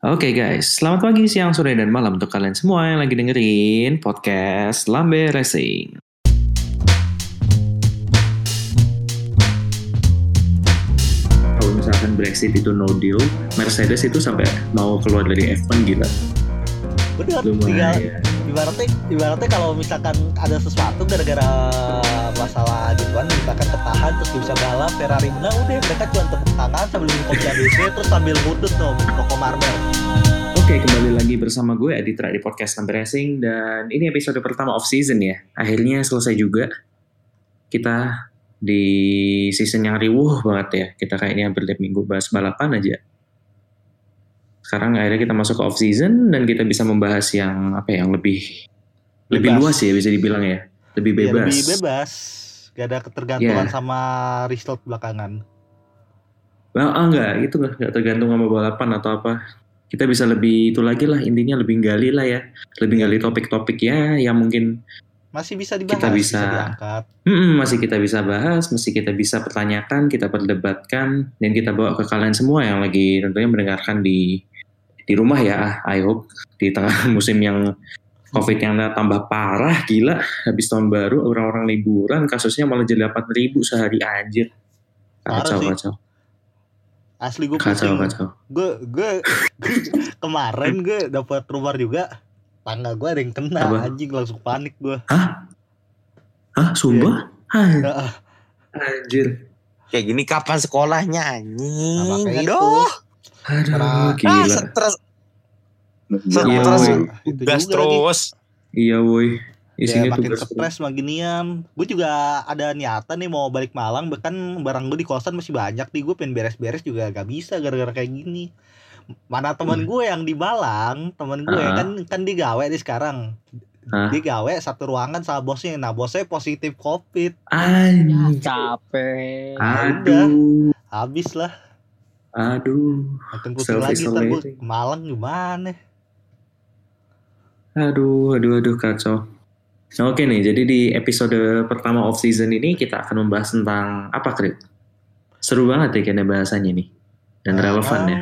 Oke guys, selamat pagi, siang, sore, dan malam untuk kalian semua yang lagi dengerin podcast Lambe Racing. Kalau misalkan Brexit itu no deal, Mercedes itu sampai mau keluar dari F1 gila. Bener, tinggal ibaratnya ibaratnya kalau misalkan ada sesuatu gara-gara masalah gituan misalkan ketahan terus bisa balap Ferrari menang udah mereka cuma tepuk tangan sambil minum kopi ABC terus sambil ngudut tuh toko marmer Oke, kembali lagi bersama gue Aditra di podcast Lambe Racing dan ini episode pertama off season ya. Akhirnya selesai juga. Kita di season yang riuh banget ya. Kita kayaknya hampir tiap minggu bahas balapan aja. Sekarang akhirnya kita masuk ke off season dan kita bisa membahas yang apa ya, yang lebih lebih Bebas. luas ya bisa dibilang ya. Lebih Ya, bebas. lebih bebas gak ada ketergantungan Iya. sama result belakangan Well, ah, enggak, itu enggak, enggak tergantung sama balapan atau apa. Kita bisa lebih itu lagi lah, intinya lebih gali lah ya. Lebih gali topik-topik ya yang mungkin masih bisa dibahas Kita bisa- diangkat Mm-mm, masih kita bisa bahas, masih kita bisa pertanyakan, kita perdebatkan, dan kita bawa ke kalian semua yang lagi tentunya mendengarkan di di rumah ya. I hope di tengah musim yang COVID yang tambah parah, gila. Habis tahun baru, orang-orang liburan, kasusnya malah jadi 8 ribu sehari anjir. Parah Kacau, sih. kacau. asli gue Kacau, pusing kacau. gue gue kemarin gue dapat rumah juga tangga gue ada yang kena Apa? anjing langsung panik gue Hah? Hah? Sumpah? Ya, Hah, Anjir. Kayak gini kapan sekolahnya Nah, anjing? makanya itu. Aduh, Aduh, Parah. ah, gila. stres, Iya, stres, terus. Iya, woi. ya Isinya makin tugas stres makin nian gue juga ada niatan nih mau balik Malang bahkan barang gue di kosan masih banyak nih gue pengen beres-beres juga gak bisa gara-gara kayak gini mana teman gue yang di Malang teman gue Ah. kan kan dia gawe nih sekarang Ah. dia gawe satu ruangan sama bosnya nah bosnya positif covid Anjir. capek Aduh. habis lah Aduh. makin pusing lagi ntar gue Malang gimana Aduh, aduh, aduh, kacau. Oke nih, jadi di episode pertama off season ini kita akan membahas tentang apa, Krit? Seru banget ya kayaknya bahasanya nih. Dan relevan ya.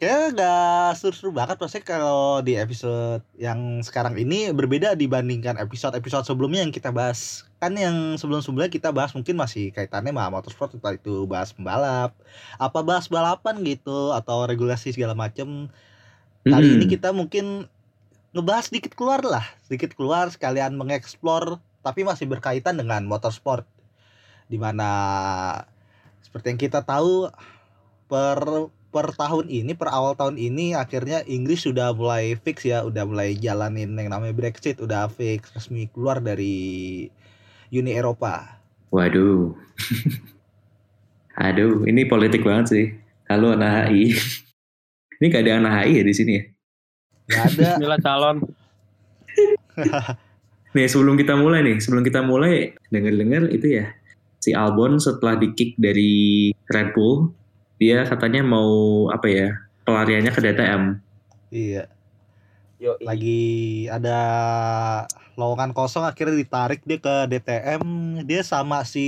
Kayaknya gak seru-seru banget Maksudnya kalau di episode yang sekarang ini berbeda dibandingkan episode-episode sebelumnya yang kita bahas Kan yang sebelum-sebelumnya kita bahas mungkin masih kaitannya sama motorsport Entah itu bahas pembalap Apa bahas balapan gitu Atau regulasi segala macem Kali Mm-mm. ini kita mungkin ngebahas sedikit keluar lah Sedikit keluar sekalian mengeksplor Tapi masih berkaitan dengan motorsport Di mana seperti yang kita tahu per per tahun ini per awal tahun ini akhirnya Inggris sudah mulai fix ya udah mulai jalanin yang namanya Brexit udah fix resmi keluar dari Uni Eropa Waduh. Aduh, ini politik banget sih. Halo anak HI. ini gak ada anak HI ya di sini ya? nggak ada Inilah calon Nih sebelum kita mulai nih, sebelum kita mulai dengar-dengar itu ya si Albon setelah di kick dari Red Bull, dia katanya mau apa ya pelariannya ke DTM. iya Yo, lagi ada lowongan kosong akhirnya ditarik dia ke DTM dia sama si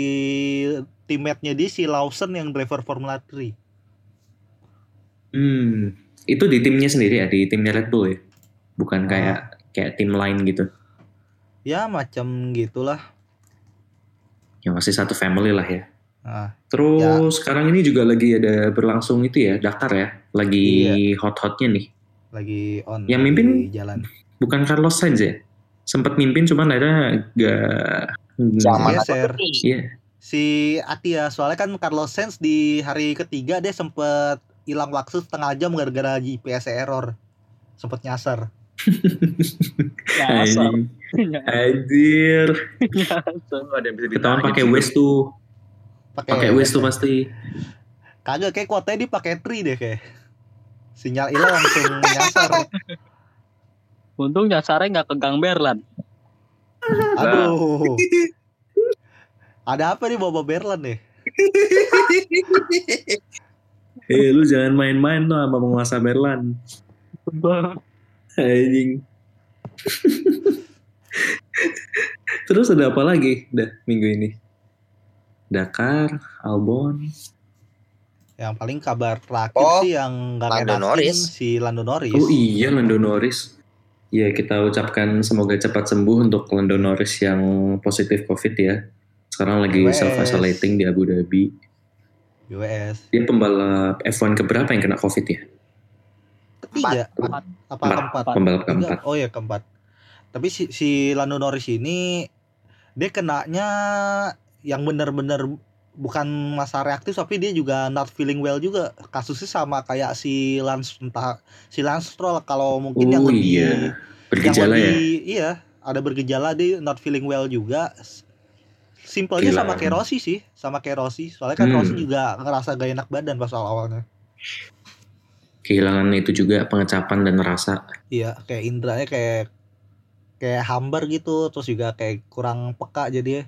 teammate-nya dia si Lawson yang driver Formula 3 Hmm, itu di timnya sendiri ya, di timnya Red Bull ya, bukan kayak kayak tim lain gitu. ya macam gitulah. Ya masih satu family lah ya. nah, Terus sekarang ini juga lagi ada berlangsung itu ya Dakar ya, lagi hot-hotnya nih. Lagi on Yang lagi mimpin? jalan Bukan Carlos Sainz ya? Sempat mimpin cuman akhirnya gak Zaman Geser. tuh? Iya. si Atia soalnya kan Carlos Sainz di hari ketiga dia sempet hilang waktu setengah jam gara-gara GPS error sempet nyasar nyasar. Anjir. ada yang bisa ditahan pakai Waze tuh. Pakai Waze tuh pasti. kagak kayak kuotanya dia pakai tri deh kayak sinyal hilang langsung nyasar untung nyasarnya nggak ke Gang Berlan aduh ada apa nih bawa Berlan nih Eh lu jangan main-main lo sama penguasa Berlan. Anjing. Terus ada apa lagi dah minggu ini? Dakar, Albon. Yang paling kabar terakhir Oh, sih yang nggak Lando Norris. si Lando Norris. Oh iya Lando Norris. Ya kita ucapkan semoga cepat sembuh untuk Lando Norris yang positif COVID ya. Sekarang lagi Wes. self isolating di Abu Dhabi. US. Dia pembalap F1 keberapa yang kena COVID ya? Ketiga. Empat. Apa Empat. keempat? Pembalap Tiga. keempat. Oh ya keempat. Tapi si, si Lando Norris ini dia kenanya yang benar-benar bukan masa reaktif tapi dia juga not feeling well juga kasusnya sama kayak si Lance entah si Lance Stroll kalau mungkin yang Oh lebih iya. yang Bergejala ya? lebih iya ada bergejala dia not feeling well juga simpelnya Gila. sama kayak Rossi sih sama kayak Rossi soalnya kan Hmm. Rossi juga ngerasa gak enak badan pas awal awalnya Kehilangan itu juga pengecapan dan rasa. iya kayak indranya kayak kayak hambar gitu terus juga kayak kurang peka jadi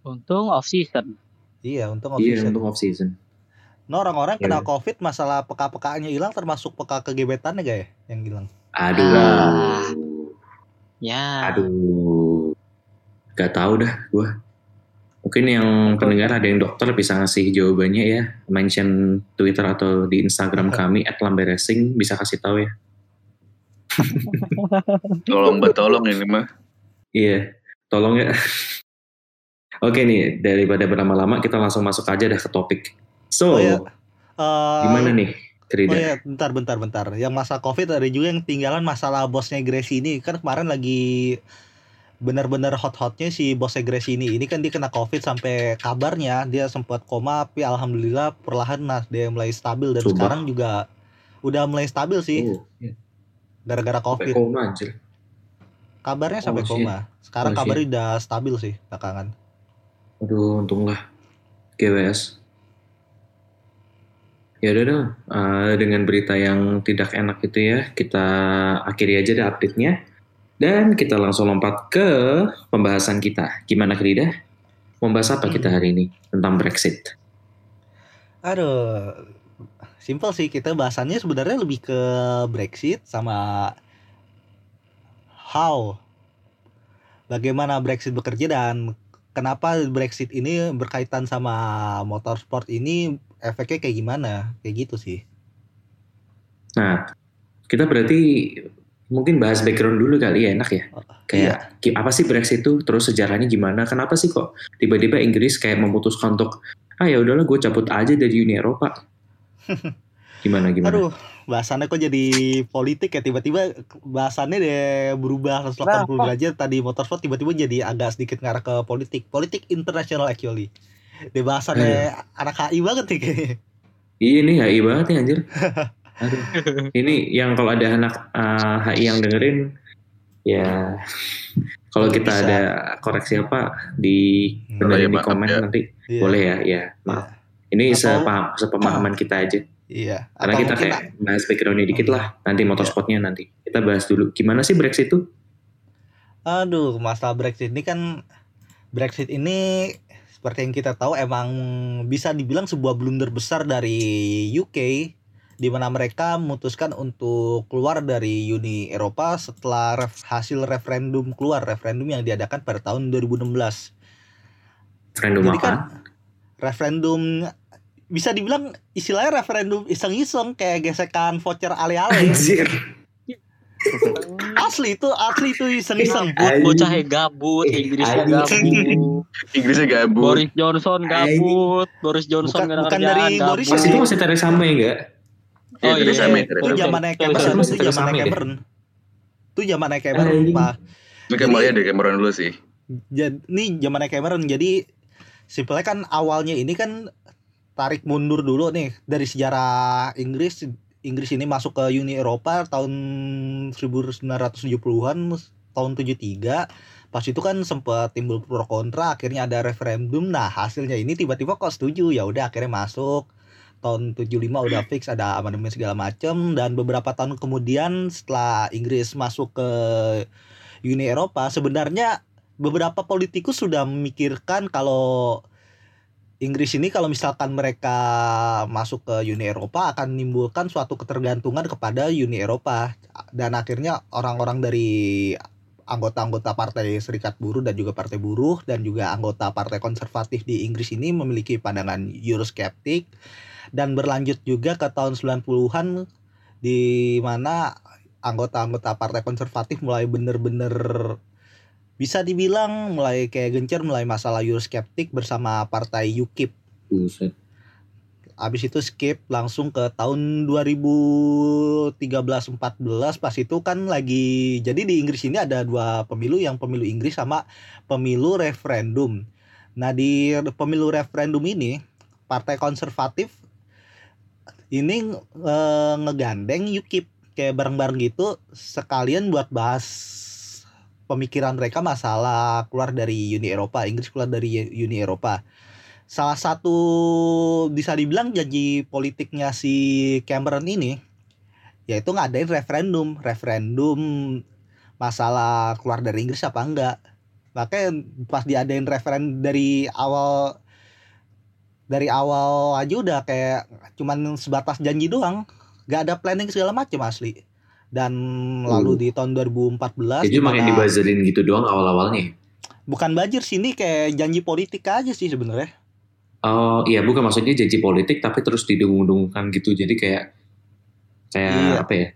Untung off season. iya untung Iya, official untuk off season. nah orang-orang kena Iya. covid masalah peka-pekaannya hilang termasuk peka kegebetannya gak ya yang hilang Aduh. Ah. Ya. Aduh. Gak tahu dah gua. Mungkin yang pendengar ada yang dokter bisa ngasih jawabannya ya. Mention Twitter atau di Instagram kami @lamberesing bisa kasih tahu ya. Tolong betolong ini mah. Iya, tolong ya. Oke nih, daripada berlama-lama kita langsung masuk aja dah ke topik. So, Oh, iya. Eh, gimana nih, Krida? Oh iya, bentar, bentar, bentar. Yang masa COVID ada juga yang tinggalan masalah bosnya Gracie ini. Kan kemarin lagi benar-benar hot-hotnya si bosnya Gracie ini. Ini kan dia kena COVID sampai kabarnya dia sempat koma, tapi alhamdulillah perlahan nah dia mulai stabil dan Coba. sekarang juga udah mulai stabil sih Oh, iya. gara-gara Sampai COVID. koma anjir. Kabarnya sampai Oh, koma. Sekarang Oh, kabarnya udah stabil sih belakangan. Aduh, untunglah. GWS. Ya udah dong, eh, dengan berita yang tidak enak itu ya, kita akhiri aja deh update-nya. Dan kita langsung lompat ke pembahasan kita. Gimana Krida? Membahas apa kita hari ini? Tentang Brexit. Aduh, simple sih kita bahasannya sebenarnya lebih ke Brexit sama how bagaimana Brexit bekerja dan kenapa Brexit ini berkaitan sama motorsport ini efeknya kayak gimana kayak gitu sih. Nah, kita berarti mungkin bahas background dulu kali ya, enak ya? Kayak ki- apa sih Brexit itu? Terus sejarahnya gimana? Kenapa sih kok tiba-tiba Inggris kayak memutuskan untuk ah ya udahlah gue cabut aja dari Uni Eropa. Gimana gimana? Aduh, bahasannya kok jadi politik ya tiba-tiba bahasannya deh berubah 180 derajat tadi motorsport tiba-tiba jadi agak sedikit ngarah ke politik. Politik internasional actually. Di bahasannya anak HI banget nih kayaknya. Iya nih HI banget nih anjir. Aduh. Ini yang kalau ada anak uh, HI yang dengerin ya kalau kita Bisa. ada koreksi apa di benerin ya, di komen ya. nanti Iya. boleh ya ya maaf. Ini Atau- sepaham, sepemahaman kita aja. Iya. Karena Atau kita mungkin kayak bahas backgroundnya dikit lah. Nanti motorsportnya nanti. Kita bahas dulu. Gimana sih Brexit itu? Aduh, masalah Brexit ini kan Brexit ini seperti yang kita tahu emang bisa dibilang sebuah blunder besar dari UK di mana mereka memutuskan untuk keluar dari Uni Eropa setelah ref- hasil referendum keluar referendum yang diadakan pada tahun 2016. Referendum Jadi apa? kan referendum bisa dibilang istilahnya referendum iseng-iseng kayak gesekan voucher ale-ale. Anjir. asli itu asli itu iseng-iseng. Anjing. Bocah yang gabut, Eh, Inggrisnya anjing. gabut. Inggrisnya gabut. Boris Johnson gabut, Boris Johnson Bukan- bukan kerjaan, dari gabut. Boris Pas itu masih Theresa May enggak? Iya, Oh iya, Theresa May, iya. Itu zamannya Cameron, itu zamannya. Cameron. Itu zamannya Cameron. Pak. Ini kembali ya dari Cameron dulu sih. Jadi ini zamannya Cameron. Jadi simpelnya kan awalnya ini kan tarik mundur dulu nih dari sejarah Inggris. Inggris ini masuk ke Uni Eropa tahun 1970-an, tahun 73. Pas itu kan sempat timbul pro kontra, akhirnya ada referendum. Nah, hasilnya ini tiba-tiba kok setuju. Ya udah akhirnya masuk. Tahun 75 udah fix ada amandemen segala macam dan beberapa tahun kemudian setelah Inggris masuk ke Uni Eropa sebenarnya beberapa politikus sudah memikirkan kalau Inggris ini kalau misalkan mereka masuk ke Uni Eropa akan menimbulkan suatu ketergantungan kepada Uni Eropa. Dan akhirnya orang-orang dari anggota-anggota partai Serikat Buruh dan juga Partai Buruh dan juga anggota Partai Konservatif di Inggris ini memiliki pandangan Euroskeptik dan berlanjut juga ke tahun 90-an di mana anggota-anggota Partai Konservatif mulai bener-bener bisa dibilang mulai kayak gencar mulai masalah Euroskeptik bersama Partai UKIP. Buset. Abis itu skip langsung ke tahun 2013-14 pas itu kan lagi jadi di Inggris ini ada dua pemilu yang pemilu Inggris sama pemilu referendum. Nah di pemilu referendum ini partai konservatif ini eh, ngegandeng UKIP kayak bareng-bareng gitu sekalian buat bahas pemikiran mereka masalah keluar dari Uni Eropa, Inggris keluar dari Uni Eropa. Salah satu bisa dibilang janji politiknya si Cameron ini yaitu ngadain referendum. Referendum masalah keluar dari Inggris apa enggak. Makanya pas diadain referendum dari awal dari awal aja udah kayak cuman sebatas janji doang. Gak ada planning segala macam asli dan lalu di tahun 2014 Jadi cuma yang dibazarin gitu doang awal-awalnya. bukan bajir sini kayak janji politik aja sih sebenarnya. Oh iya bukan maksudnya janji politik tapi terus didengung-dengungkan gitu. Jadi kayak kayak Iya. apa ya?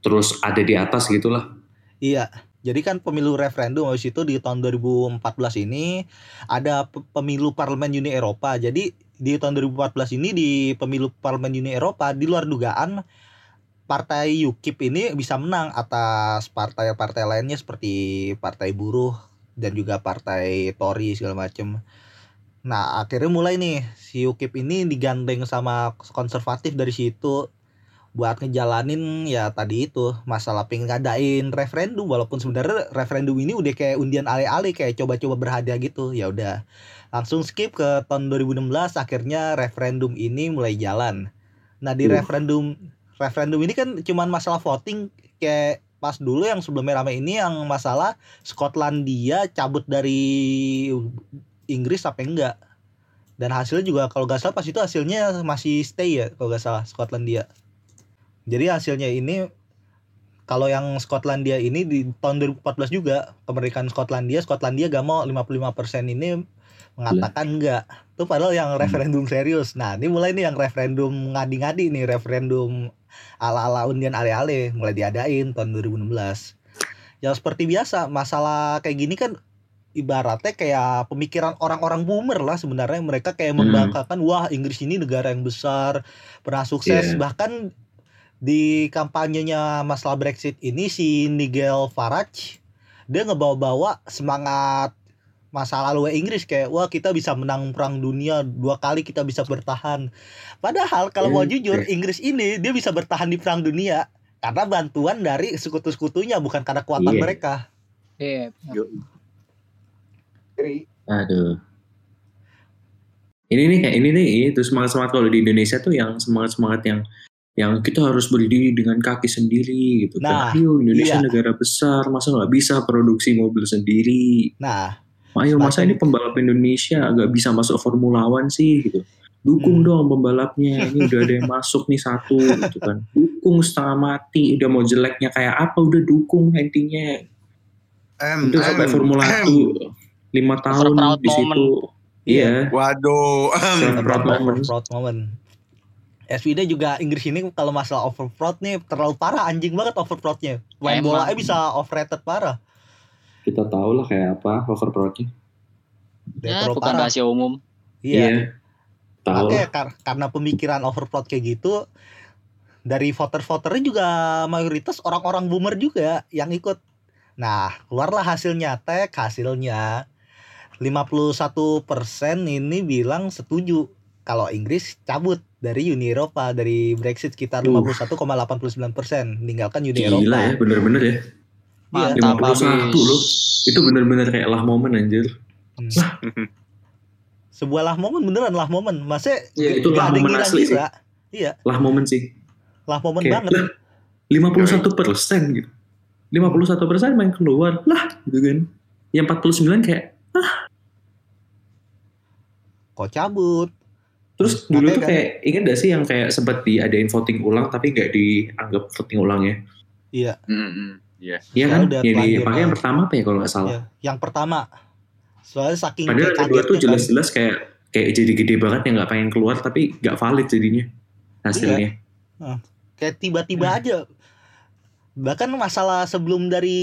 Terus ada di atas gitulah. Iya, jadi kan pemilu referendum habis itu di tahun 2014 ini ada pe- pemilu parlemen Uni Eropa. Jadi di tahun 2014 ini di pemilu parlemen Uni Eropa di luar dugaan partai UKIP ini bisa menang atas partai-partai lainnya seperti partai buruh dan juga partai Tory segala macem. Nah, akhirnya mulai nih si UKIP ini digandeng sama konservatif dari situ buat ngejalanin ya tadi itu masalah pengen ngadain referendum walaupun sebenarnya referendum ini udah kayak undian ale-ale kayak coba-coba berhadiah gitu ya udah langsung skip ke tahun 2016 akhirnya referendum ini mulai jalan nah di Uh. referendum referendum ini kan cuman masalah voting kayak pas dulu yang sebelumnya ramai ini yang masalah Skotlandia cabut dari Inggris apa enggak dan hasilnya juga kalau gak salah pas itu hasilnya masih stay ya kalau gak salah Skotlandia jadi hasilnya ini kalau yang Skotlandia ini di tahun 2014 juga kemerdekaan Skotlandia, Skotlandia gak mau 55% ini mengatakan enggak. Itu padahal yang referendum serius. Nah, ini mulai nih yang referendum ngadi-ngadi nih, referendum ala-ala undian ale-ale mulai diadain tahun 2016. Ya seperti biasa, masalah kayak gini kan ibaratnya kayak pemikiran orang-orang boomer lah sebenarnya mereka kayak Hmm. membanggakan wah Inggris ini negara yang besar pernah sukses Iya. bahkan di kampanyenya masalah Brexit ini si Nigel Farage dia ngebawa-bawa semangat masa lalu Inggris kayak wah kita bisa menang perang dunia dua kali kita bisa bertahan padahal kalau mau Oke. jujur Inggris ini dia bisa bertahan di perang dunia karena bantuan dari sekutu-sekutunya bukan karena kekuatan Iya. mereka Iya. aduh ini nih kayak ini nih itu semangat semangat kalau di Indonesia tuh yang semangat semangat yang yang kita harus berdiri dengan kaki sendiri gitu Nah, kan ayo Indonesia iya. negara besar masa nggak bisa produksi mobil sendiri nah ayo masa ini pembalap Indonesia nggak bisa masuk Formula One sih gitu dukung Hmm. dong pembalapnya ini udah ada yang masuk nih satu gitu kan dukung setengah mati udah mau jeleknya kayak apa udah dukung intinya Em, itu sampai Formula em. 1 lima tahun proud di situ iya Waduh. em. Self proud moment. Overproud moment. SVD juga Inggris ini kalau masalah overproud nih terlalu parah anjing banget overproudnya. Main bola bisa overrated parah. Kita tahu lah kayak apa overproudnya Ya, bukan rahasia umum. Iya. tahu Makanya lah kar- karena pemikiran overproud kayak gitu dari voter-voternya juga mayoritas orang-orang boomer juga yang ikut. Nah, keluarlah hasilnya tek hasilnya 51% ini bilang setuju kalau Inggris cabut dari Uni Eropa dari Brexit sekitar Uh. 51,89% meninggalkan Uni gila Eropa. ya bener-bener ya. Mantap 51 habis. loh. itu bener-bener kayak lah momen anjir Sebuah lah momen beneran lah momen. Masa Iya, itu lah momen asli sih ngira-ngira. Iya, lah momen sih lah momen Kayak, banget. lah 51 persen gitu 51 persen main keluar lah gitu kan yang 49 kayak Kok cabut? terus Hmm, dulu makanya tuh kan- kayak inget gak sih yang kayak sempat diadain voting ulang tapi nggak dianggap voting ulang ya Iya. Mm-mm. Iya. Iya Soalnya kan? udah Yang dipakai yang pertama apa ya kalau nggak salah? Ya, yang pertama soalnya saking Padahal kedua tuh kagetnya kan. jelas-jelas kayak kayak jadi gede banget yang nggak pengen keluar tapi nggak valid jadinya hasilnya. kayak tiba-tiba Hmm. aja bahkan masalah sebelum dari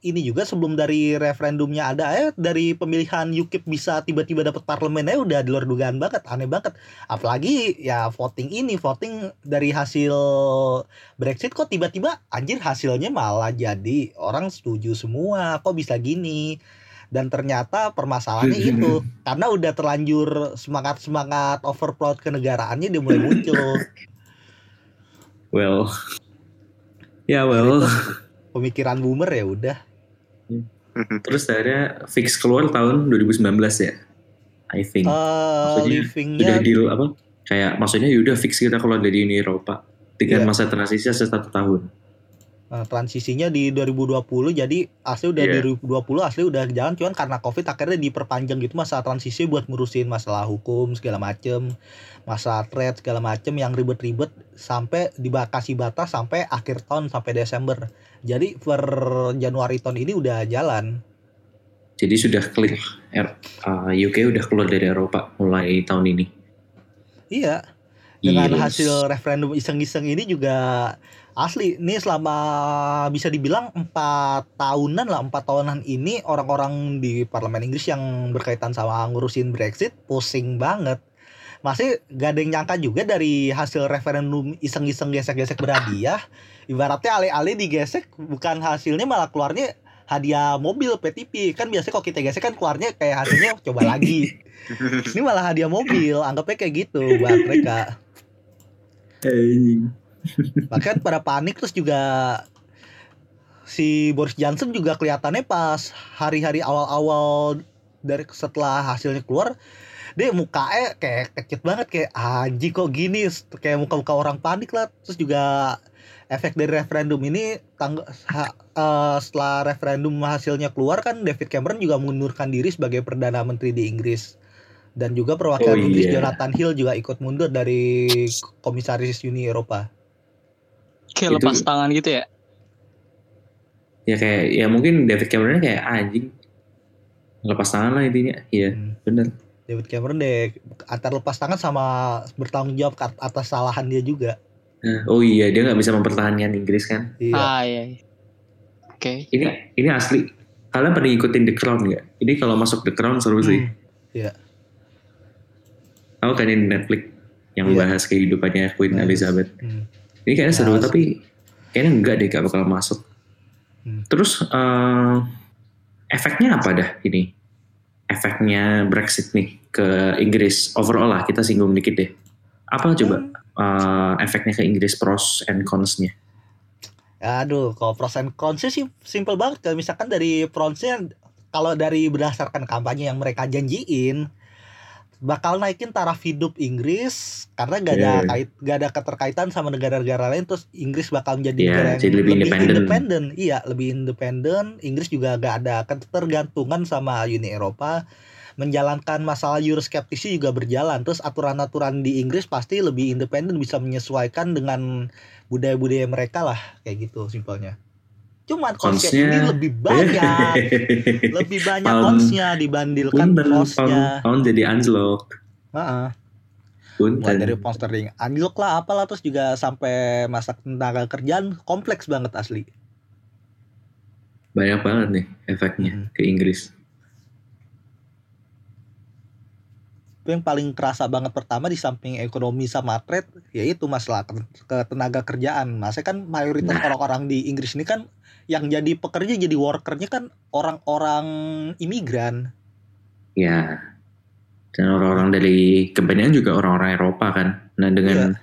ini juga sebelum dari referendumnya ada eh dari pemilihan UKIP bisa tiba-tiba dapat parlemen eh udah di luar dugaan banget aneh banget. Apalagi ya voting ini voting dari hasil Brexit kok tiba-tiba anjir hasilnya malah jadi orang setuju semua kok bisa gini? Dan ternyata permasalahannya itu karena udah terlanjur semangat semangat overproud kenegaraannya dia mulai muncul. Well, ya well. pemikiran boomer ya udah Terus akhirnya fix keluar tahun 2019 ya, I think. Eh Maksudnya Sudah deal apa? Kayak maksudnya yaudah fix kita keluar dari Uni Eropa dengan Iya. masa transisi satu tahun. Nah, transisinya di 2020 jadi asli udah Iya. di 2020 asli udah jalan cuman karena covid akhirnya diperpanjang gitu masa transisi buat ngurusin masalah hukum segala macem masalah trade segala macem yang ribet-ribet sampai dibakasi batas sampai akhir tahun sampai Desember jadi per Januari tahun ini udah jalan Jadi sudah clear. Uh, UK udah keluar dari Eropa mulai tahun ini. iya dengan Yes. hasil referendum iseng-iseng ini juga asli nih selama bisa dibilang empat tahunan lah empat tahunan ini orang-orang di parlemen Inggris yang berkaitan sama ngurusin Brexit pusing banget. Masih gak ada yang nyangka juga dari hasil referendum iseng-iseng gesek-gesek berhadiah ibaratnya alih-alih digesek bukan hasilnya malah keluarnya hadiah mobil PTP kan biasanya kalau kita gesek kan keluarnya kayak hasilnya coba lagi. Ini malah hadiah mobil anggapnya kayak gitu buat mereka bahkan pada panik terus juga si Boris Johnson juga kelihatannya pas hari-hari awal-awal dari setelah hasilnya keluar dia mukanya kayak kecil banget kayak anjing kok gini? Kayak muka-muka orang panik lah. Terus juga efek dari referendum ini tangga, ha- eh, setelah referendum hasilnya keluar kan David Cameron juga mengundurkan diri sebagai perdana menteri di Inggris. Dan juga perwakilan Oh, Inggris iya. Jonathan Hill juga ikut mundur dari komisaris Uni Eropa Kayak Itu- lepas tangan gitu ya. Ya kayak ya mungkin David Cameron kayak "Ah, anjing lepas tangan lah intinya. Iya Hmm. bener. David Cameron deh antar lepas tangan sama bertanggung jawab atas kesalahan dia juga. Nah, oh iya dia nggak bisa mempertahankan Inggris kan. Iya. Ah iya. iya. Oke. Ini ini asli. Kalian pernah ngikutin The Crown nggak? Ini kalau masuk The Crown seru sih. Hmm. Tahu kan ini Netflix yang Iya. bahas kehidupannya Queen. Elizabeth. Hmm. Ini kayaknya seru Bahas. tapi kayaknya enggak deh gak bakal masuk. Hmm. Terus eh, efeknya apa dah ini? Efeknya Brexit nih ke Inggris overall lah kita singgung dikit deh. Apa coba eh, efeknya ke Inggris pros and cons-nya? Aduh, kalau pros and cons sih simple banget. Kalau misalkan dari pros-nya kalau dari berdasarkan kampanye yang mereka janjiin bakal naikin taraf hidup Inggris karena gak ada Iya. kait gak ada keterkaitan sama negara-negara lain terus Inggris bakal menjadi Iya, negara yang jadi lebih independen. independen. Iya, lebih independen. Inggris juga gak ada ketergantungan sama Uni Eropa. Menjalankan masalah Euroskeptisi juga berjalan. Terus aturan-aturan di Inggris pasti lebih independen bisa menyesuaikan dengan budaya-budaya mereka lah kayak gitu simpelnya. Cuman konsep Cons-nya- ini lebih banyak, lebih banyak konsnya dibandingkan plusnya. pound, jadi anjlok. Heeh. Mulai dari pound sterling anjlok lah apalah terus juga sampai masa tenaga kerjaan kompleks banget asli. Banyak banget nih efeknya Hmm. ke Inggris. Itu yang paling kerasa banget pertama di samping ekonomi sama trade yaitu masalah ke- ketenaga kerjaan. Masa kan mayoritas Nah. orang-orang di Inggris ini kan yang jadi pekerja jadi workernya kan orang-orang imigran. Ya. Dan orang-orang dari kebanyakan juga orang-orang Eropa kan. Nah dengan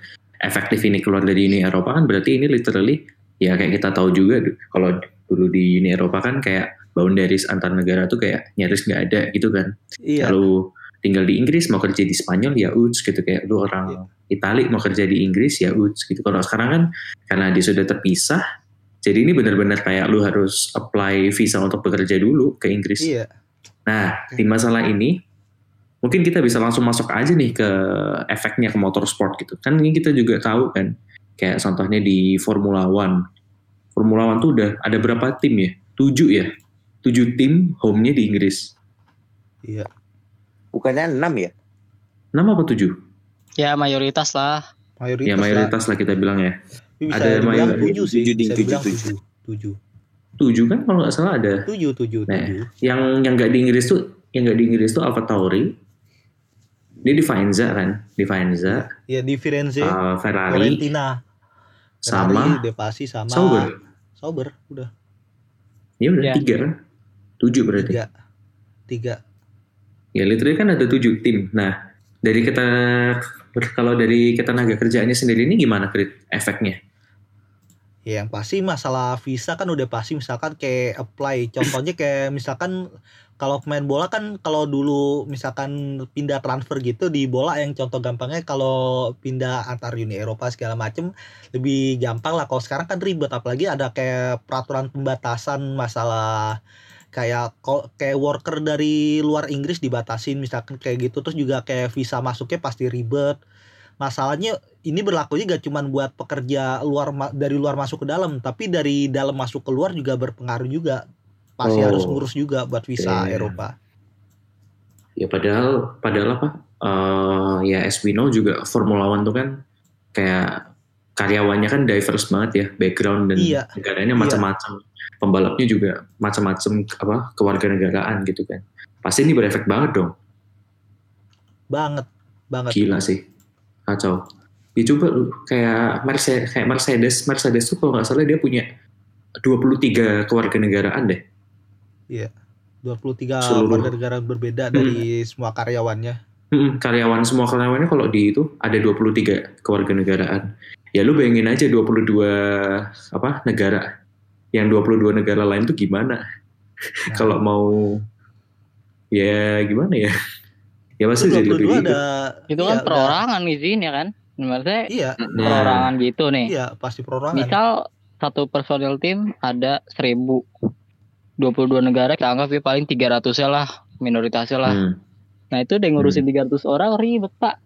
efektif ini keluar dari Uni Eropa kan berarti ini literally ya kayak kita tahu juga kalau dulu di Uni Eropa kan kayak boundaries antar negara tuh kayak nyaris nggak ada gitu kan. Iya. Kalau tinggal di Inggris mau kerja di Spanyol ya uts gitu kayak lu orang Iya. Itali mau kerja di Inggris ya uts gitu. Kalau sekarang kan karena dia sudah terpisah jadi ini benar-benar kayak lu harus apply visa untuk bekerja dulu ke Inggris. Iya. Nah, di masalah ini mungkin kita bisa langsung masuk aja nih ke efeknya ke motorsport gitu. Kan ini kita juga tahu kan, kayak contohnya di Formula One. Formula One tuh udah ada berapa tim ya? Tujuh ya? Tujuh tim home-nya di Inggris. Iya. Bukannya 6 ya? Enam apa tujuh? Ya mayoritas lah. Mayoritas. Ya lah. mayoritas lah kita bilang ya. Bisa ada dibilang mayoritas. tujuh sih. Tujuh, Bisa tujuh, tujuh. tujuh. Tujuh. Tujuh kan kalau nggak salah ada. Tujuh, tujuh, Nah, tujuh. yang yang nggak di Inggris tuh yang nggak di Inggris tuh Alfa Tauri. Dia di Faenza kan, di Faenza, Ya di Firenze, uh, Ferrari, Ferrari, sama De Pasi sama Sauber. Sauber, udah Ya udah Ya. tiga kan, tujuh berarti. tiga. Tiga. Ya literally kan ada tujuh tim. Nah dari kita kalau dari ketenaga kerjaannya sendiri ini gimana Krit efeknya? Ya yang pasti masalah visa kan udah pasti misalkan kayak apply. Contohnya kayak misalkan kalau pemain bola kan kalau dulu misalkan pindah transfer gitu di bola yang contoh gampangnya kalau pindah antar Uni Eropa segala macem lebih gampang lah. Kalau sekarang kan ribet apalagi ada kayak peraturan pembatasan masalah kayak kayak worker dari luar Inggris dibatasin misalkan kayak gitu terus juga kayak visa masuknya pasti ribet masalahnya ini berlakunya gak cuman buat pekerja luar dari luar masuk ke dalam tapi dari dalam masuk ke luar juga berpengaruh juga pasti Oh. harus ngurus juga buat visa Iya. Eropa Ya padahal padahal apa? eh, ya as we know juga Formula One tuh kan kayak karyawannya kan diverse banget ya background dan Iya. negaranya Iya. macam-macam. Pembalapnya juga macam-macam apa kewarganegaraan gitu kan. Pasti ini berefek banget dong. banget banget Gila sih. Kacau. Ya coba lu kayak Mercedes, kayak Mercedes, Mercedes tuh kalau nggak salah dia punya 23 kewarganegaraan deh. 23 Seluruh. warga negara berbeda dari semua karyawannya Mm, karyawan semua karyawannya kalau di itu ada 23 kewarganegaraan. Ya lu bayangin aja 22 apa negara. Yang 22 negara lain tuh gimana? Nah. kalau mau ya gimana ya? Ya pasti jadi lebih 22 ribet. ada Itu iya, kan udah- perorangan izinnya kan. Maksudnya iya Nah, perorangan gitu nih. iya pasti perorangan Misal satu personil tim ada 1000 22 negara kita anggap ya paling 300 ya lah minoritasnya lah. hmm. Nah itu udah ngurusin 300 orang ribet pak.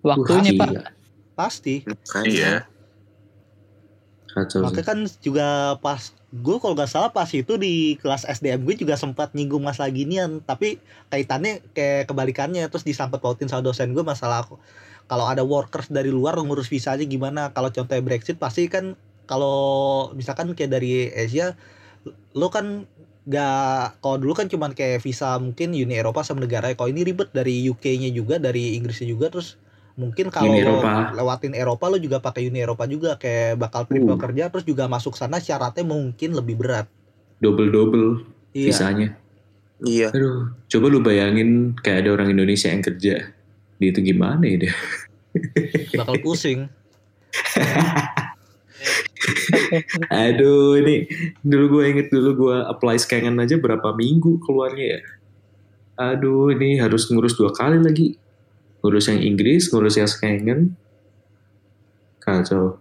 Waktunya Wah, pak. gila. pasti Iya. Kacau sih. makanya kan juga pas gue kalau nggak salah pas itu di kelas SDM gue juga sempat nyinggung masalah ginian tapi kaitannya kayak kebalikannya terus disangkut pautin sama dosen gue masalah aku kalau ada workers dari luar ngurus visa aja gimana kalau contohnya Brexit pasti kan kalau misalkan kayak dari Asia lo kan gak kalau dulu kan cuman kayak visa mungkin Uni Eropa sama negara kalau ini ribet dari UK-nya juga dari Inggrisnya juga terus mungkin kalau Uni Eropa. lewatin Eropa lo juga pakai Uni Eropa juga kayak bakal triple Uh. kerja terus juga masuk sana syaratnya mungkin lebih berat Double-double iya visanya. Iya. Aduh, coba lu bayangin kayak ada orang Indonesia yang kerja. Di itu gimana ya dia? bakal pusing Aduh, ini dulu gue inget dulu gue apply scangan aja berapa minggu keluarnya ya. Aduh, ini harus ngurus dua kali lagi. Ngurus yang Inggris, ngurus yang scangan. Kacau.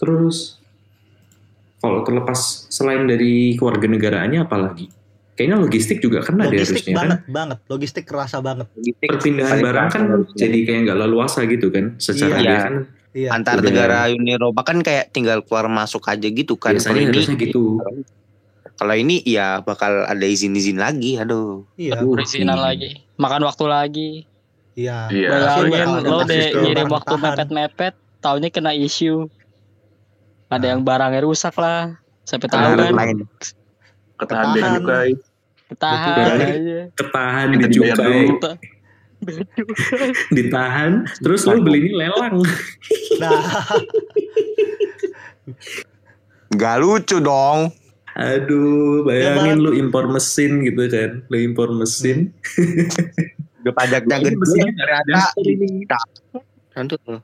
Terus, kalau terlepas selain dari keluarga negaraannya apalagi? Kayaknya logistik juga kena deh logistik harusnya kan. banget banget logistik kerasa banget Perpindahan Paling barang kan kerasa jadi kayak nggak leluasa gitu kan. Secara Iya. dia kan iya Antar negara Uni Eropa kan kayak tinggal keluar masuk aja gitu kan. biasanya harusnya gitu. Kalau ini ya bakal ada izin-izin lagi. Aduh. iya Aduh, Perizinan gila. lagi. Makan waktu lagi. iya Iya. Bayangin lo deh ngirim waktu mepet-mepet, taunya kena isu. Ada yang barangnya rusak lah. Sampai tahu kan. lain. Ketahan Ketahan. bea cukai. Ketahan. Ketahan ditahan, terus lu belinya lelang. nah Gak lucu dong. Aduh, bayangin Ya, lu impor mesin gitu kan. Lu impor mesin. Udah pajaknya gede. nggak ada ini. Aduh.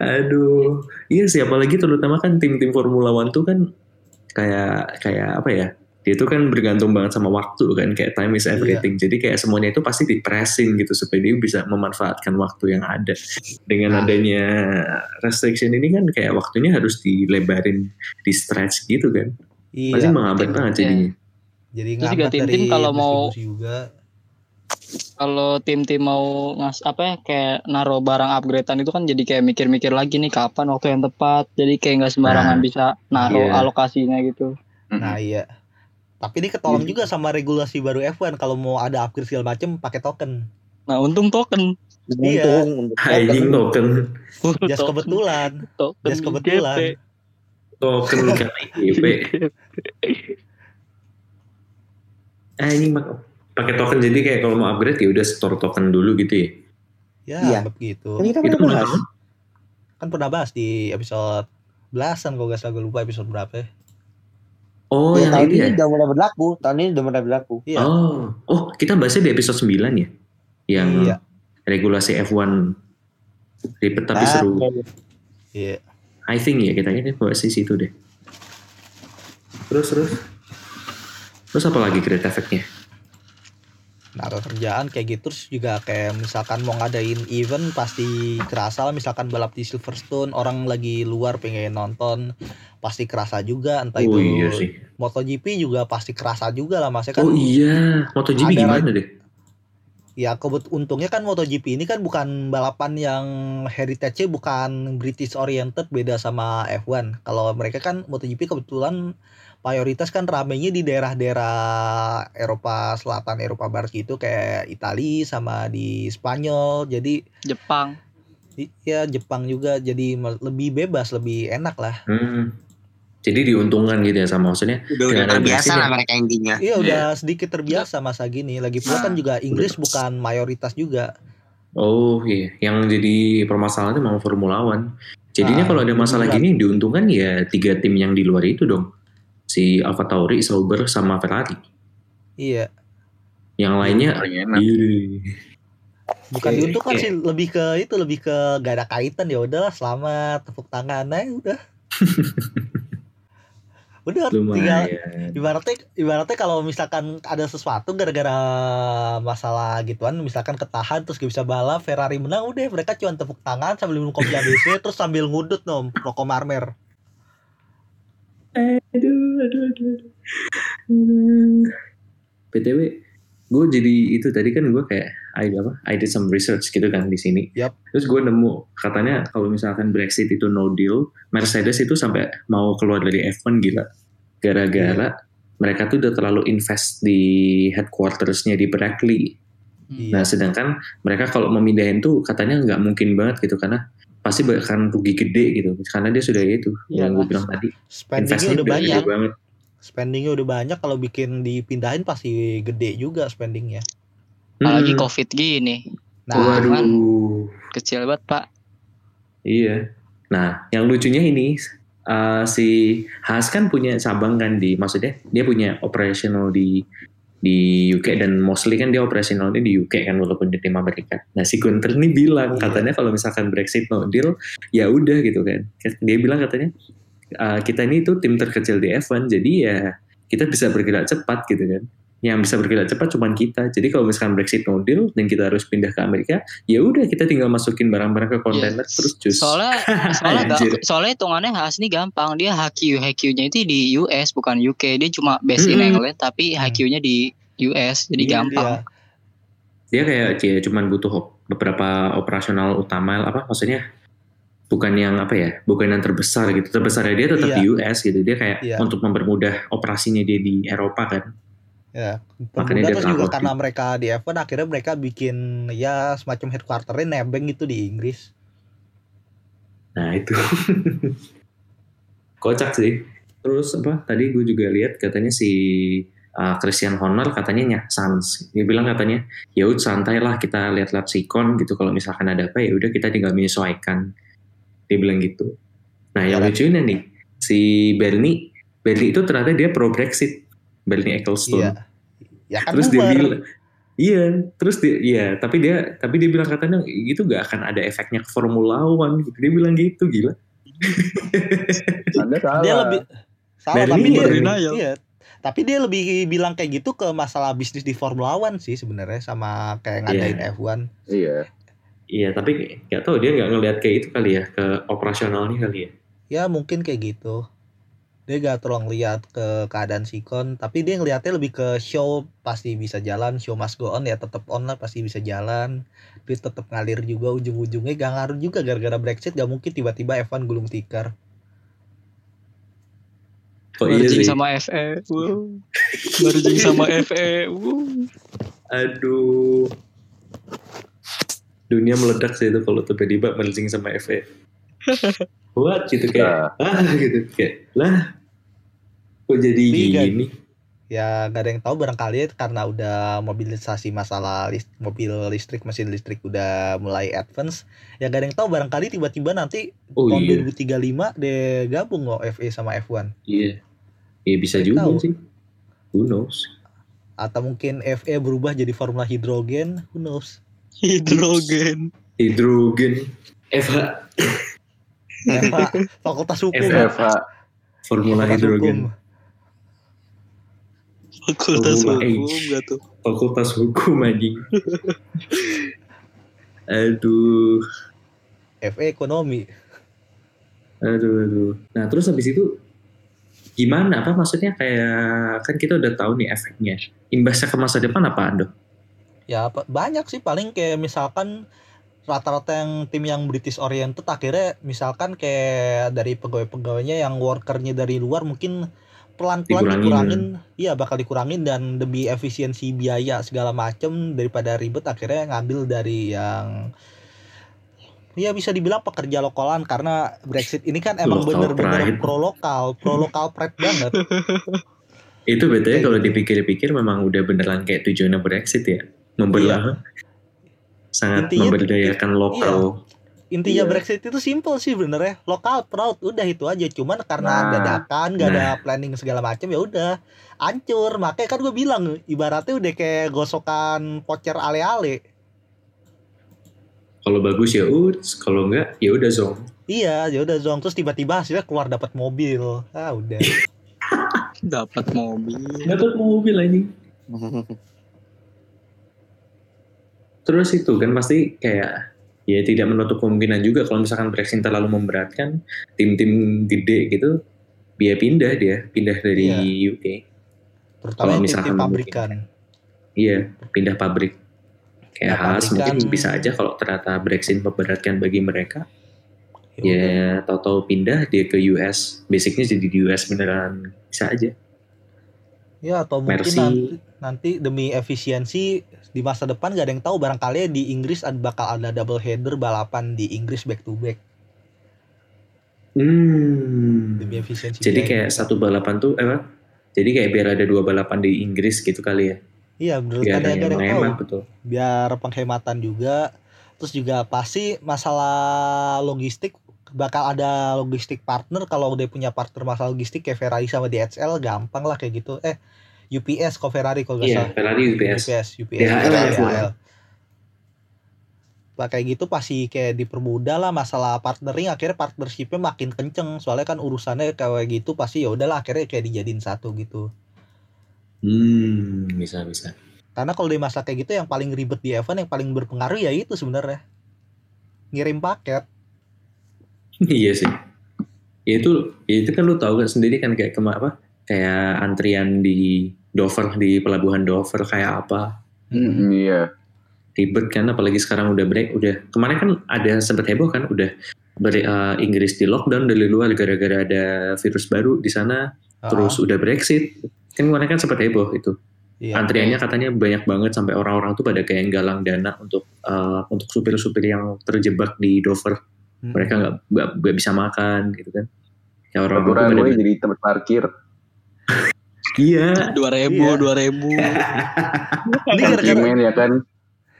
Aduh. Iya sih, apalagi terutama kan tim-tim Formula One tuh kan kayak kayak apa ya? Dia tuh kan bergantung banget sama waktu kan, kayak time is everything. Jadi kayak semuanya itu pasti di pressing gitu supaya dia bisa memanfaatkan waktu yang ada. Dengan Nah. adanya restriction ini kan kayak waktunya harus dilebarin, di stretch gitu kan. Pasti iya menghambat banget Iya. jadinya. jadi Terus juga tim-tim kalau mau- juga kalau tim-tim mau ngas apa ya kayak naruh barang upgradean itu kan jadi kayak mikir-mikir lagi nih kapan waktu yang tepat. Jadi kayak nggak sembarangan Nah, bisa naruh iya. alokasinya gitu. Nah iya. Tapi ini ketolong Iya. juga sama regulasi baru F1 kalau mau ada upgrade segala macem pakai token. Nah untung token. Iya. Untung. Anjing token. Just Token- kebetulan. Token Just kebetulan. GP. Token IGP. Ah ini pakai token jadi kayak kalau mau upgrade ya udah store token dulu gitu ya. Ya, Iya. anggap gitu. Kan kita Itu pernah bahas. kenapa? Kan pernah bahas di episode belasan kalau gak salah gue lupa episode berapa ya. Oh, Ya, yang tahun ini ya. udah mulai berlaku. Tahun ini udah mulai berlaku. Iya. Oh, oh kita bahasnya di episode 9 ya. Yang Iya. regulasi F1 ribet tapi Ah, seru. Iya. I think ya kita ini bahas di situ deh. Terus terus. Terus apa lagi great effect-nya? Naruh kerjaan kayak gitu terus juga kayak misalkan mau ngadain event pasti kerasa lah misalkan balap di Silverstone orang lagi luar pengen nonton pasti kerasa juga entah oh itu iya sih. MotoGP juga pasti kerasa juga lah maksudnya kan Oh iya, MotoGP ada gimana deh? ya kebet untungnya kan MotoGP ini kan bukan balapan yang heritage-nya bukan British oriented beda sama F1 kalau mereka kan MotoGP kebetulan mayoritas kan ramenya di daerah-daerah Eropa Selatan Eropa Barat gitu kayak Italia sama di Spanyol jadi Jepang. i- ya Jepang juga jadi lebih bebas lebih enak lah Hmm. Jadi diuntungkan gitu ya sama maksudnya. Udah udah terbiasa lah mereka intinya. iya udah sedikit terbiasa masa gini lagi pula kan Nah, juga Inggris udah. bukan mayoritas juga Oh iya, yang jadi permasalahan itu memang Formula One. Jadinya Ah, kalau ada masalah beneran. gini diuntungkan ya tiga tim yang di luar itu dong. Si Alfa Tauri, Sauber, sama Ferrari. iya Yang lainnya Paling enak. ih, bukan Oke, diuntungkan oke. sih lebih ke itu lebih ke gak ada kaitan ya udahlah selamat tepuk tangan aja udah tinggal lumayan. ibaratnya ibaratnya kalau misalkan ada sesuatu gara-gara masalah gituan misalkan ketahan terus gak bisa balap Ferrari menang udah mereka cuma tepuk tangan sambil minum kopi ABC terus sambil ngudut nom rokok marmer Aduh, aduh, aduh, aduh. Aduh. PTW, gue jadi itu tadi kan gue kayak I apa? I did some research gitu kan di sini. Yap. Terus gue nemu katanya kalau misalkan Brexit itu no deal, Mercedes itu sampai mau keluar dari F1 gila. Gara-gara mereka tuh udah terlalu invest di headquartersnya di Berkeley. Nah, iya sedangkan mereka kalau memindahin tuh katanya nggak mungkin banget gitu karena pasti akan rugi gede gitu karena dia sudah itu yang gue bilang tadi spendingnya udah banyak gede banget. spendingnya udah banyak kalau bikin dipindahin pasti gede juga spendingnya Apalagi Hmm. covid gini. nah Waduh. Kecil banget pak. Iya. Nah, yang lucunya ini eh, si Haas kan punya cabang kan di maksudnya dia punya operational di di UK dan mostly kan dia operationalnya di UK kan walaupun di tim Amerika. Nah si Gunter ini bilang Iya. katanya kalau misalkan Brexit no deal ya udah gitu kan. Dia bilang katanya "Eh, kita ini tuh tim terkecil di F1 jadi ya kita bisa bergerak cepat gitu kan. Yang bisa bergerak cepat cuma kita. Jadi kalau misalkan Brexit no deal dan kita harus pindah ke Amerika, ya udah kita tinggal masukin barang-barang ke kontainer Yes. terus cus. Soalnya soalnya Anjir. ga- soalnya hitungannya Haas ini gampang. Dia HQ HQ-nya itu di US bukan UK. Dia cuma base in Mm-mm. England tapi HQ-nya di US. Jadi Iya, gampang. dia kayak ya cuman butuh beberapa operasional utama apa maksudnya bukan yang apa ya bukan yang terbesar gitu terbesarnya dia tetap Iya. di US gitu dia kayak Iya. untuk mempermudah operasinya dia di Eropa kan ya Makanya terus juga karena mereka di F1 akhirnya mereka bikin ya semacam headquarternya nebeng gitu di Inggris. Nah itu. Kocak sih. Terus apa tadi gue juga lihat katanya si uh, Christian Horner katanya nya sans. Dia bilang katanya ya udah santai lah kita lihat-lihat sikon gitu. Kalau misalkan ada apa ya udah kita tinggal menyesuaikan. Dia bilang gitu. Nah yang Ya, lucunya nih si Bernie Bernie itu ternyata dia pro Brexit Bernie Ecclestone iya ya kan terus dia bilang iya terus dia iya tapi dia tapi dia bilang katanya itu gak akan ada efeknya ke Formula One gitu dia bilang gitu gila Anda salah. dia lebih salah Bernie tapi dia Bernie. iya tapi dia lebih bilang kayak gitu ke masalah bisnis di Formula One sih sebenarnya sama kayak ngadain Iya. F1 Iya. Iya, tapi nggak tahu dia nggak ngelihat kayak itu kali ya ke operasionalnya kali ya. ya mungkin kayak gitu dia gak terlalu ngeliat ke keadaan sikon tapi dia ngeliatnya lebih ke show pasti bisa jalan show must go on ya tetap on lah pasti bisa jalan tapi tetap ngalir juga ujung-ujungnya gak ngaruh juga gara-gara Brexit gak mungkin tiba-tiba F1 gulung tikar Oh iya Merging sama FE. Wow. Merging sama FE. Wow. Aduh. Dunia meledak sih itu kalau tiba-tiba merging sama FE. What gitu kayak Nah, ah gitu kayak lah kok jadi Iya. gini ya gak ada yang tahu barangkali karena udah mobilisasi masalah list, mobil listrik mesin listrik udah mulai advance ya gak ada yang tahu barangkali tiba-tiba nanti oh tahun iya 2035 deh gabung kok FE sama F1 iya iya bisa Nggak juga tahu. sih who knows atau mungkin FE berubah jadi formula hidrogen who knows Hidrogen. hidrogen FH FH fakultas hukum FH. FH. formula Fakultas hidrogen hukum. Fakultas Formula hukum H. gak tuh? fakultas hukum anjing aduh FE ekonomi Aduh, aduh. Nah, terus habis itu gimana? Apa maksudnya kayak kan kita udah tahu nih efeknya. Imbasnya ke masa depan apa, Ando? ya apa- banyak sih paling kayak misalkan rata-rata yang tim yang British oriented akhirnya misalkan kayak dari pegawai-pegawainya yang workernya dari luar mungkin pelan-pelan Dikurangin. dikurangin iya bakal dikurangin dan demi efisiensi biaya segala macem daripada ribet akhirnya ngambil dari yang ya bisa dibilang pekerja lokalan karena Brexit ini kan emang bener-bener pro lokal pro lokal pride banget Itu betulnya kalau gitu. dipikir-pikir memang udah beneran kayak tujuannya Brexit ya. Membelah. Sangat Intinya- memberdayakan lokal. Intinya Iya. Brexit itu simple sih bener ya lokal proud udah itu aja cuman karena Nah. dadakan gak ada planning segala macam ya udah hancur makanya kan gue bilang ibaratnya udah kayak gosokan voucher ale-ale Kalau bagus ya uts, kalau enggak ya udah zong. iya ya udah zong terus tiba-tiba hasilnya keluar dapat mobil ah udah Dapat mobil. Dapat mobil anjing. Terus itu kan pasti kayak ya tidak menutup kemungkinan juga kalau misalkan Brexit terlalu memberatkan tim-tim gede gitu biaya pindah dia pindah dari UK terutama Kalau misalkan mungkin. pabrikan. Iya pindah pabrik. Kayak Pindah Haas mungkin bisa aja kalau ternyata Brexit memberatkan bagi mereka. Ya ya tahu-tahu pindah dia ke US basicnya jadi di US beneran bisa aja ya atau mungkin Mercy. nanti, nanti demi efisiensi di masa depan gak ada yang tahu barangkali di Inggris ada bakal ada double header balapan di Inggris back to back hmm. demi efisiensi Jadi biaya. kayak satu balapan tuh, eh, apa? Jadi kayak biar ada dua balapan di Inggris gitu kali ya. iya menurut Biar ada ada yang yang tahu betul. biar penghematan juga terus juga pasti masalah logistik bakal ada logistik partner kalau udah punya partner masalah logistik kayak Ferrari sama DHL gampang lah kayak gitu. Eh UPS kok Ferrari kalau nggak Iya, salah. Ferrari UPS. UPS UPS DHL DHL, F1. Nah, kayak gitu pasti kayak dipermudah lah masalah partnering akhirnya partnershipnya makin kenceng. Soalnya kan urusannya kayak gitu pasti ya udahlah akhirnya kayak dijadiin satu gitu. Hmm, bisa bisa. karena kalau di masa kayak gitu yang paling ribet di event yang paling berpengaruh ya itu sebenarnya. Ngirim paket iya sih. Ya itu, ya itu kan lu tahu kan sendiri kan kayak kema apa? Kayak antrian di Dover di pelabuhan Dover kayak apa? Hmm, Iya. Ribet kan apalagi sekarang udah break udah kemarin kan ada sempat heboh kan udah ber- eh, Inggris di lockdown dari luar gara-gara ada virus baru di sana terus udah Brexit kan kemarin kan sempat heboh itu Iya. antriannya katanya banyak banget sampai orang-orang tuh pada kayak galang dana untuk eh, untuk supir-supir yang terjebak di Dover Hmm. mereka nggak nggak nggak bisa makan gitu kan kayak orang pada gue jadi tempat parkir. iya Dua ribu, Iya. dua ribu. ini gara-gara ya kan.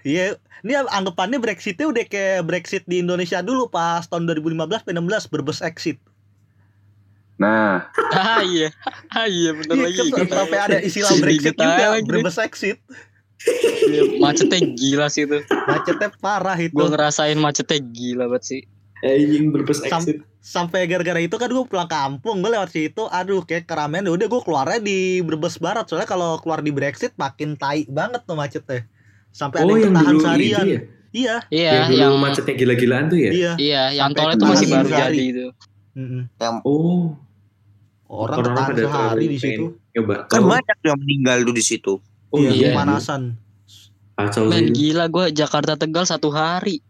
Iya, ini anggapannya Brexitnya udah kayak Brexit di Indonesia dulu pas tahun 2015 16 berbes exit. Nah, ah iya, ah iya bener Iya, lagi. kan sampai ada istilah Brexit juga, lagi. berbes exit. Iya, Macetnya gila sih itu. Macetnya parah itu. Gue ngerasain macetnya gila banget sih. Anjing berbes Sam- exit Sampai gara-gara itu kan gue pulang kampung, gue lewat situ, aduh kayak keramaian udah gue keluarnya di Brebes Barat. Soalnya kalau keluar di Brexit makin tai banget tuh macetnya. Sampai ada oh yang yang tahan seharian. ya Iya, Iya, yang yang macetnya gila-gilaan tuh ya iya. iya, yang Sampai tol itu tahan masih baru sehari. jadi itu. Mm-mm. oh Orang Orang-orang ketahan sehari di situ. Nyoba. Kan banyak yang meninggal tuh di situ. Oh iya, iya, pemanasan. kacau Men gila gue Jakarta Tegal satu hari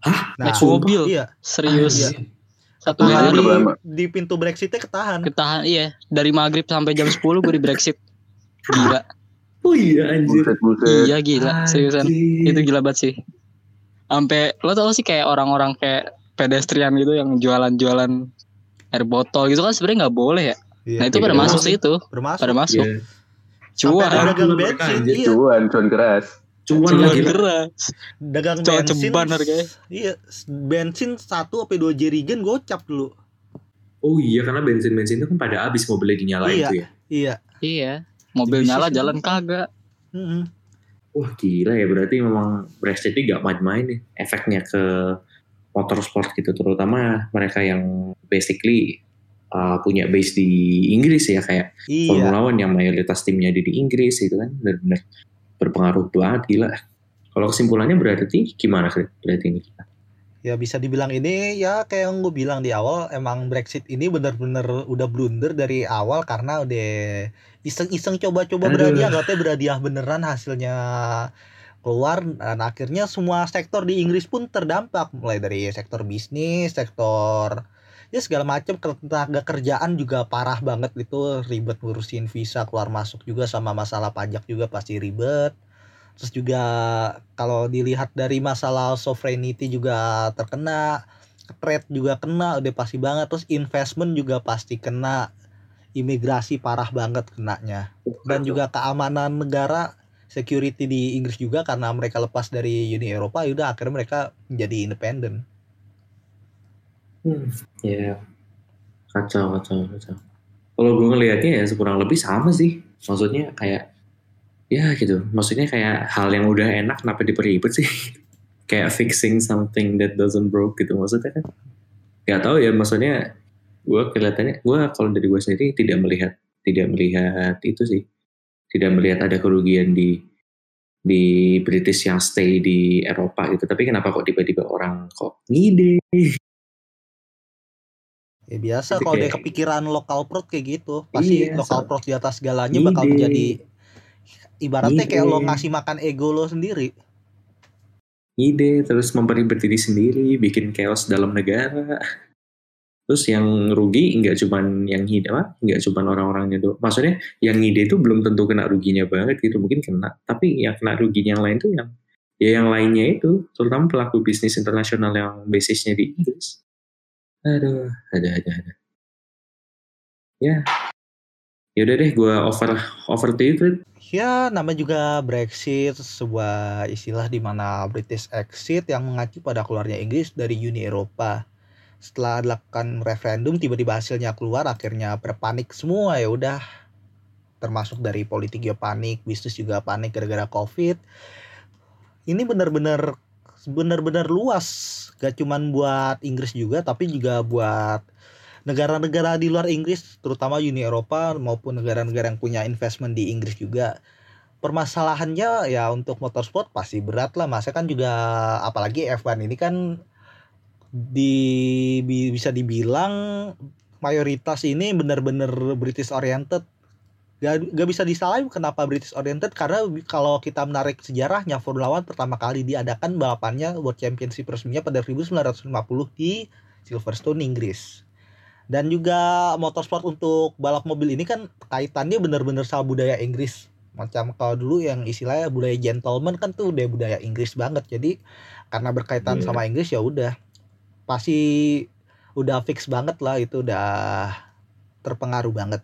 Nah, naik mobil iya, serius Ah, iya. satu ketahan hari di, di pintu Brexitnya ketahan. ketahan iya dari maghrib sampai jam 10 gue di Brexit gila Oh iya anjir. Buset, buset. iya gila seriusan Anjir. itu gila banget sih sampai lo tau sih kayak orang-orang kayak pedestrian gitu yang jualan-jualan air botol gitu kan sebenarnya nggak boleh ya Iya, nah itu iya. pada masuk sih itu bermasuk. pada masuk Iya. Cuan ada dagang Mereka bensin, anjir, iya. Cuan, cuan keras. Cuan cuan lagi. keras Dagang Cowok bensin. ceban harganya. Iya, bensin satu apa dua jerigen gocap dulu. Oh iya karena bensin-bensin itu kan pada habis mobilnya dinyalain Iya. tuh ya. Iya. iya mobil Bisnis nyala itu. jalan kagak Mm-mm. Wah gila ya berarti memang Brexit ini gak main-main nih efeknya ke motorsport gitu terutama mereka yang basically uh, punya base di Inggris ya kayak Iya. Formula One yang mayoritas timnya di, di Inggris itu kan benar-benar berpengaruh banget gila. Kalau kesimpulannya berarti gimana berarti ini? Ya bisa dibilang ini ya kayak yang gue bilang di awal emang Brexit ini bener-bener udah blunder dari awal karena udah iseng-iseng coba-coba berhadiah katanya berhadiah beneran hasilnya keluar dan akhirnya semua sektor di Inggris pun terdampak mulai dari sektor bisnis, sektor ya segala macam tenaga kerjaan juga parah banget itu ribet ngurusin visa keluar masuk juga sama masalah pajak juga pasti ribet. Terus juga kalau dilihat dari masalah sovereignty juga terkena trade juga kena udah pasti banget. Terus investment juga pasti kena. Imigrasi parah banget kenanya. Dan juga keamanan negara security di Inggris juga karena mereka lepas dari Uni Eropa udah akhirnya mereka menjadi independen Hmm, ya kacau kacau kacau. Kalau gue ngelihatnya ya kurang lebih sama sih. Maksudnya kayak ya gitu. Maksudnya kayak hal yang udah enak kenapa diperibet sih? kayak fixing something that doesn't broke gitu maksudnya kan. Gak tahu ya maksudnya gue kelihatannya gue kalau dari gue sendiri tidak melihat tidak melihat itu sih tidak melihat ada kerugian di di British yang stay di Eropa gitu tapi kenapa kok tiba-tiba orang kok ngide ya biasa kalau dia kayak- kepikiran lokal prod kayak gitu pasti Iya, lokal so- prod di atas segalanya bakal Ide. menjadi ibaratnya kayak Ide. lo ngasih makan ego lo sendiri. Ide terus memperibet diri sendiri bikin chaos dalam negara. Terus yang rugi nggak cuman yang apa? Nggak cuman orang-orangnya doang. Maksudnya yang ngide itu belum tentu kena ruginya banget gitu mungkin kena. Tapi yang kena ruginya yang lain tuh yang ya yang lainnya itu terutama pelaku bisnis internasional yang basisnya di Inggris aduh ada ada ada ya yaudah deh gue over over to you. Ya, nama juga Brexit, sebuah istilah di mana British exit yang mengacu pada keluarnya Inggris dari Uni Eropa. Setelah dilakukan referendum, tiba-tiba hasilnya keluar, akhirnya berpanik semua ya udah. Termasuk dari politik ya panik, bisnis juga panik gara-gara Covid. Ini benar-benar benar-benar luas, gak cuman buat Inggris juga, tapi juga buat negara-negara di luar Inggris, terutama Uni Eropa maupun negara-negara yang punya investment di Inggris juga. Permasalahannya ya untuk motorsport pasti berat lah, masa kan juga apalagi F1 ini kan di bi- bisa dibilang mayoritas ini benar-benar British oriented. Gak, gak bisa disalahin kenapa British oriented karena kalau kita menarik sejarahnya Formula One pertama kali diadakan balapannya World Championship resminya pada 1950 di Silverstone Inggris. Dan juga motorsport untuk balap mobil ini kan kaitannya benar-benar sama budaya Inggris. Macam kalau dulu yang istilahnya budaya gentleman kan tuh udah budaya Inggris banget. Jadi karena berkaitan Iya. sama Inggris ya udah. Pasti udah fix banget lah itu udah terpengaruh banget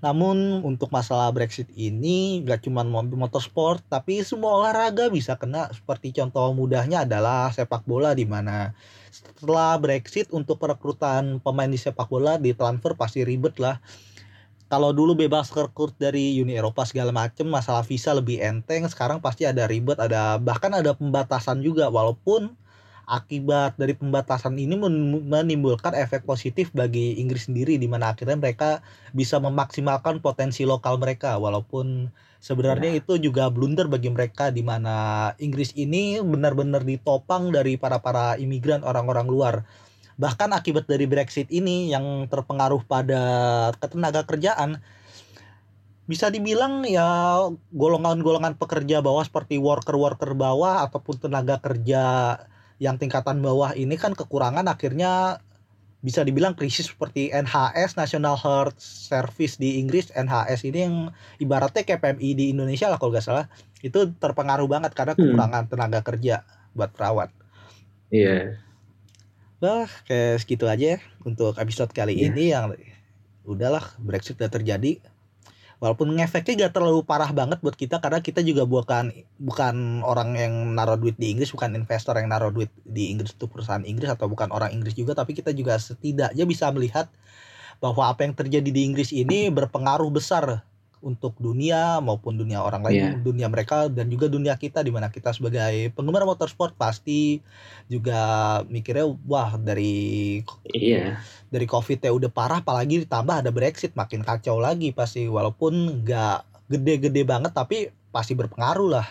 namun untuk masalah Brexit ini gak cuma motorsport tapi semua olahraga bisa kena seperti contoh mudahnya adalah sepak bola di mana setelah Brexit untuk perekrutan pemain di sepak bola di transfer pasti ribet lah. Kalau dulu bebas rekrut dari Uni Eropa segala macem masalah visa lebih enteng, sekarang pasti ada ribet, ada bahkan ada pembatasan juga walaupun akibat dari pembatasan ini men- menimbulkan efek positif bagi Inggris sendiri di mana akhirnya mereka bisa memaksimalkan potensi lokal mereka. Walaupun sebenarnya itu juga blunder bagi mereka di mana Inggris ini benar-benar ditopang dari para para imigran orang-orang luar. Bahkan akibat dari Brexit ini yang terpengaruh pada ketenaga kerjaan bisa dibilang ya golongan-golongan pekerja bawah seperti worker-worker bawah ataupun tenaga kerja yang tingkatan bawah ini kan kekurangan akhirnya bisa dibilang krisis seperti NHS National Health Service di Inggris NHS ini yang ibaratnya kayak PMI di Indonesia lah kalau nggak salah itu terpengaruh banget karena Hmm. kekurangan tenaga kerja buat perawat. Iya. Wah, kayak segitu aja ya untuk episode kali Iya. ini yang udahlah Brexit udah terjadi. Walaupun ngefeknya gak terlalu parah banget buat kita karena kita juga bukan bukan orang yang naruh duit di Inggris, bukan investor yang naruh duit di Inggris itu perusahaan Inggris atau bukan orang Inggris juga, tapi kita juga setidaknya bisa melihat bahwa apa yang terjadi di Inggris ini berpengaruh besar untuk dunia maupun dunia orang lain, dunia mereka dan juga dunia kita di mana kita sebagai penggemar motorsport pasti juga mikirnya wah dari Iya. dari covid ya udah parah apalagi ditambah ada brexit makin kacau lagi pasti walaupun nggak gede-gede banget tapi pasti berpengaruh lah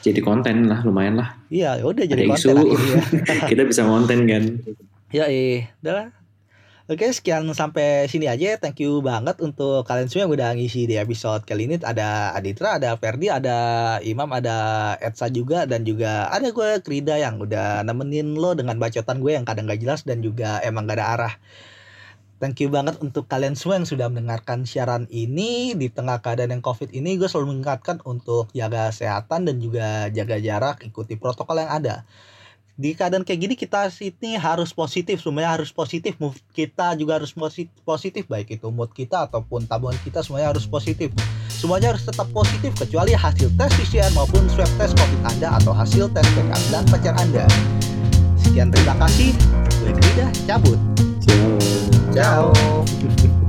Jadi konten lah lumayan lah. iya ya udah jadi Ada konten isu. akhirnya Kita bisa konten kan. ya eh udah lah. Oke sekian sampai sini aja thank you banget untuk kalian semua yang udah ngisi di episode kali ini. Ada Aditra ada Ferdi ada Imam ada Edsa juga dan juga ada gue Krida yang udah nemenin lo dengan bacotan gue yang kadang gak jelas dan juga emang gak ada arah. Thank you banget untuk kalian semua yang sudah mendengarkan siaran ini. Di tengah keadaan yang COVID ini gue selalu mengingatkan untuk jaga kesehatan dan juga jaga jarak, ikuti protokol yang ada. Di keadaan kayak gini kita sini harus positif, semuanya harus positif. Move kita juga harus posi- positif baik itu mood kita ataupun tabungan kita semuanya harus positif. Semuanya harus tetap positif kecuali hasil tes PCR maupun swab test COVID Anda atau hasil tes PKM dan pacar Anda. Sekian terima kasih. Gue Grida, cabut. Ciao. Ciao.